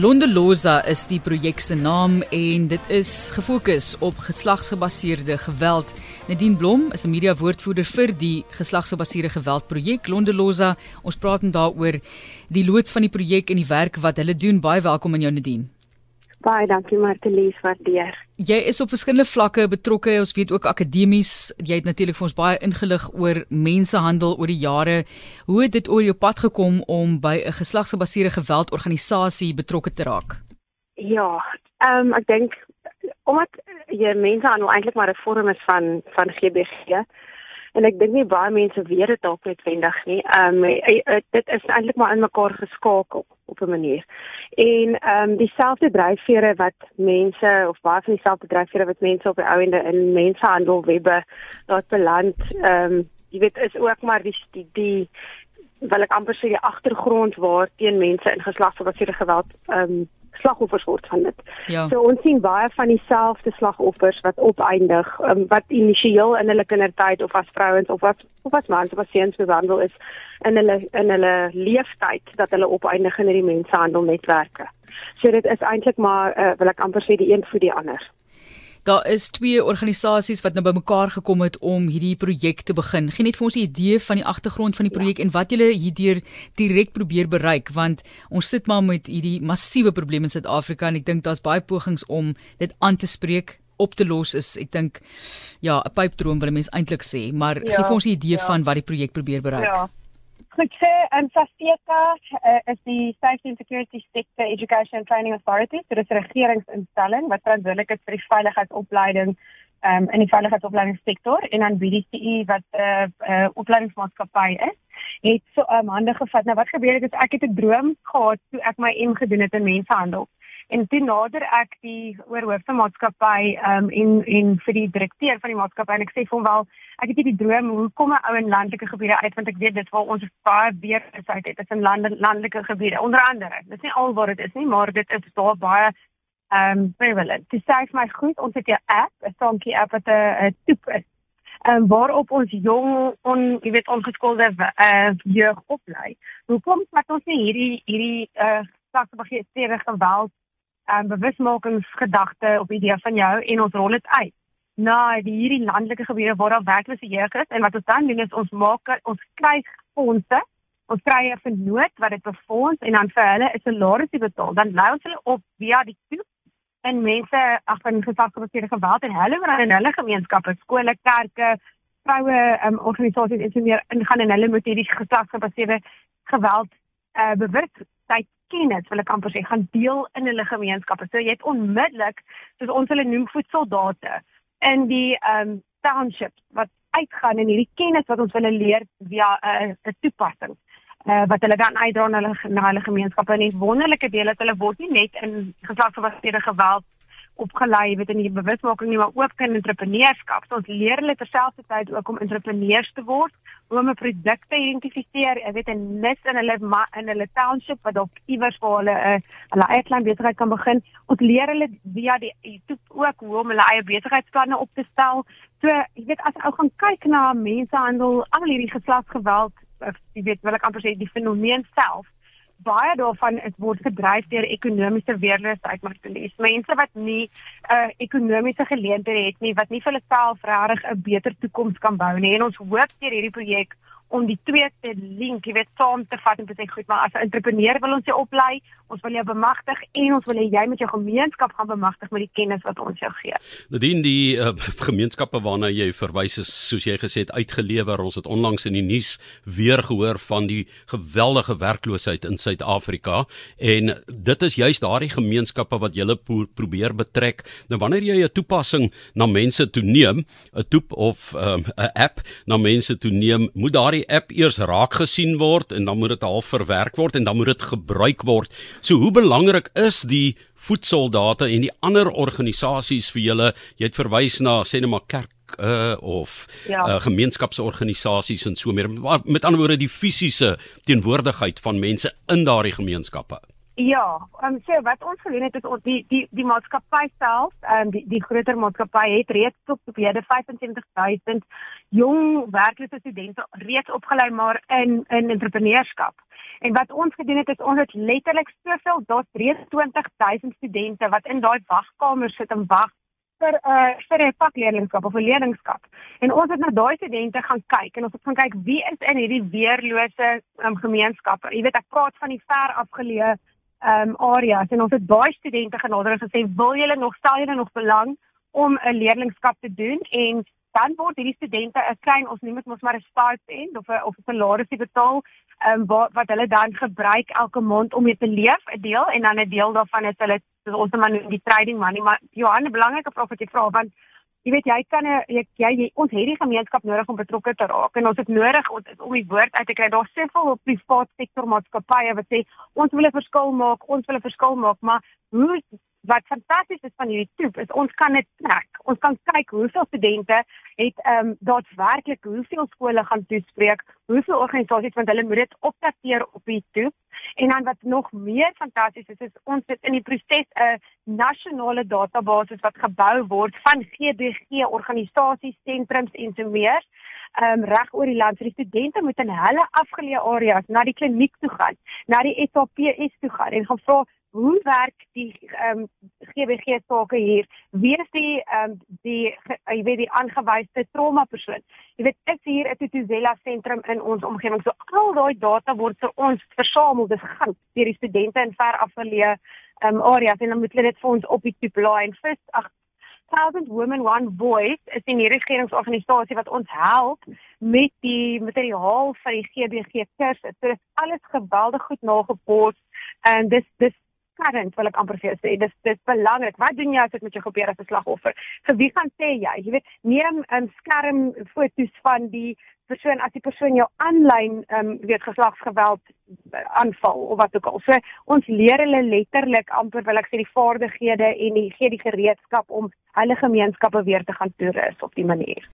Londeloza is die projek se naam en dit is gefokus op geslagsgebaseerde geweld. Nadine Blom is 'n media woordvoerder vir die geslagsgebaseerde geweld projek Londeloza. Ons praat met daaroor die loods van die projek en die werk wat hulle doen. Baie welkom aan jou Nadine. Baie dankie Martelies, waardeer. Jy is op verskillende vlakke betrokke. Ons weet ook akademies. Jy het natuurlik vir ons baie ingelig oor mensehandel oor die jare. Hoe het dit oor jou pad gekom om by 'n geslagsgebaseerde geweldorganisasie betrokke te raak? Ja, ehm um, ek dink omdat jy mensehandel eintlik maar 'n vorm is van van GBG en ek dink nie baie mense weet dit dalk netwendig nie. Ehm um, dit is eintlik maar in mekaar geskakel op 'n manier. En ehm um, dieselfde dryfvere wat mense of baie van dieselfde dryfvere wat mense op die ou ende in mensehandel webbe laat beland, ehm um, jy weet is ook maar die die, die wil ek amper sê die agtergrond waar teen mense in geslagsgebaseerde geweld ehm um, slagoffers word van dit. Ja. So ons sien baie van dieselfde slagoffers wat opeindig um, wat initieel in hulle kindertyd of as vrouens of as of as mans of as seuns behandel is in hulle in hulle leeftyd dat hulle opeindig in hierdie mensehandelnetwerke. So dit is eintlik maar uh, wil ek amper sê die een vir die ander. Daar is twee organisasies wat nou bymekaar gekom het om hierdie projek te begin. Geen net vir ons 'n idee van die agtergrond van die projek ja. en wat julle hierdeur direk probeer bereik want ons sit maar met hierdie massiewe probleme in Suid-Afrika en ek dink daar's baie pogings om dit aan te spreek op te los is ek dink ja 'n pypdroom wil mense eintlik sê maar ja, gee vir ons 'n idee ja. van wat die projek probeer bereik. Ja. Goed sê, en SASTECA uh, is die Safety and Security Sector Education and Training Authority, so dit is 'n regeringsinstelling wat verantwoordelik is vir die veiligheidsopleiding um, in die veiligheidsopleidingssektor en dan BDCE wat 'n uh, uh, opleidingsmaatskappy is. Het so 'n um, hande gevat. Nou wat gebeur het is ek het 'n droom gehad toe ek my M gedoen het in mensehandel. En toe nader ek die oorhoofde maatskappy um, en en vir die direkteur van die maatskappy en ek sê vir hom wel ek het hierdie droom hoe kom 'n ou in landelike gebiede uit want ek weet dit waar ons baie weer gesit het is in lande, landelike gebiede onder andere. Dit is nie al waar dit is nie, maar dit is daar baie um prevalent. Dit sê my goed, ons het 'n app, 'n sonkie app wat 'n toep is. En um, waarop ons jong on jy weet ongeskolde uh, jeug oplei. Hoekom vat ons nie hierdie hierdie uh saksbegeerde geweld um, bewusmakingsgedagte op idee van jou en ons rol dit uit na die hierdie landelike gebiede waar daar werklose jeug is. En wat ons dan doen is ons maak ons kry fondse ons kry 'n vernoot wat dit befonds en dan vir hulle 'n salaris betaal. Dan lei ons hulle op via die toep en mense ag van gesagsgebaseerde geweld en hulle wat in hulle gemeenskappe skole kerke vroue um, organisasies en so meer ingaan en hulle moet hierdie gesagsgebaseerde geweld uh, bewustheid kennis wil ek amper sê gaan deel in hulle gemeenskappe. So jy het onmiddellik soos ons hulle noem voetsoldate in die um township wat uitgaan en hierdie kennis wat ons hulle leer via 'n uh, toepassing uh, wat hulle dan uitdra na hulle na hulle gemeenskappe en die wonderlike deel is hulle word nie net in geslagsgebaseerde geweld opgelei weet in die bewusmaking nie maar ook in entrepreneurskap. So ons leer hulle terselfdertyd ook om entrepreneurs te word, om 'n produk te identifiseer, jy weet 'n nis in hulle in hulle township wat dalk iewers waar hulle 'n uh, hulle eie klein besigheid kan begin. Ons leer hulle via die YouTube ook hoe om hulle eie besigheidsplanne op te stel. So jy weet as ou gaan kyk na mensehandel, al hierdie geslagsgeweld, jy weet wil ek amper sê die fenomeen self baie daarvan is word gedryf deur ekonomiese weerloosheid maar dit is mense wat nie 'n uh, ekonomiese geleenthede het nie wat nie vir hulle self regtig 'n beter toekoms kan bou nie. En ons hoop deur hierdie projek om die twee te link, jy weet, saam te vat en te sê goed, maar as 'n entrepreneur wil ons jou oplei, ons wil jou bemagtig en ons wil hê jy met jou gemeenskap gaan bemagtig met die kennis wat ons jou gee. Nadien die uh, gemeenskappe waarna jy verwys is, soos jy gesê het, uitgelewer. Ons het onlangs in die nuus weer gehoor van die geweldige werkloosheid in Suid-Afrika en dit is juist daardie gemeenskappe wat jy probeer betrek. Nou wanneer jy 'n toepassing na mense toe neem, 'n toep of ehm, 'n um, app na mense toe neem, moet daardie die app eers raak gesien word en dan moet dit half verwerk word en dan moet dit gebruik word. So hoe belangrik is die voetsoldate en die ander organisasies vir julle? Jy het verwys na sê net maar kerk uh of ja. uh gemeenskapsorganisasies en so meer met ander woorde die fisiese teenwoordigheid van mense in daardie gemeenskappe. Ja, ehm um, so wat ons gedoen het is ons die die die maatskappy self, ehm um, die die groter maatskappy het reeds tot op hede 75000 jong werklose studente reeds opgelei maar in in entrepreneurskap. En wat ons gedoen het is ons het letterlik soveel daar's 23000 studente wat in daai wagkamer sit en wag vir 'n uh, vir 'n vakleerlingskap of 'n leerlingskap. En ons het na daai studente gaan kyk en ons het gaan kyk wie is in hierdie weerlose um, gemeenskappe. Jy weet ek praat van die ver afgeleë um areas. En ons het baie studente genader en gesê wil julle nog stel julle nog belang om 'n leerlingskap te doen? En dan word hierdie studente 'n klein ons noem dit mos maar 'n stipend of 'n of 'n salarisie betaal um, wat wat hulle dan gebruik elke maand om mee te leef 'n deel en dan 'n deel daarvan is hulle ons man die trading money. Maar Johan 'n belangrike vraag wat jy vra want jy weet jy kan 'n jy, jy, ons het die gemeenskap nodig om betrokke te raak en ons het nodig om, om die woord uit te kry. Daar's soveel op privaat sektor maatskappye wat sê ons wil 'n verskil maak ons wil 'n verskil maak maar hoe wat fantasties is van hierdie toep is ons kan dit trek. Ons kan kyk hoeveel studente het ehm um, daadwerklik hoeveel skole gaan toespreek, hoeveel organisasies want hulle moet dit opdateer op die toep. En dan wat nog meer fantasties is is ons sit in die proses 'n nasionale database wat gebou word van GBG organisasies, sentrums en so meer um, reg oor die land. So die studente moet in hulle afgeleë areas na die kliniek toe gaan, na die SAPS toe gaan en gaan vra hoe werk die ehm um, GBG sake hier? Wie is die ehm um, die jy weet die aangewyse trauma persoon? Jy weet is hier 'n Tutuzela sentrum in ons omgewing. So al daai data word vir ons versamel, dis goud deur die studente in ver afgeleë ehm um, areas en dan moet hulle dit vir ons op die toep laai en vis ag 1000 Women One Voice is 'n regeringsorganisasie wat ons help met die materiaal vir die GBG kursus. So dit is alles geweldig goed nagepos en dis dis current wil ek amper vir jou sê dis dis belangrik. Wat doen jy as dit met jou gebeur as 'n slagoffer? Vir wie gaan sê jy? Jy weet neem 'n um, skerm foto's van die persoon as die persoon jou aanlyn um, weet geslagsgeweld uh, aanval of wat ook al. So ons leer hulle letterlik amper wil ek sê die vaardighede en die gee die gereedskap om hulle gemeenskappe weer te gaan toerus op die manier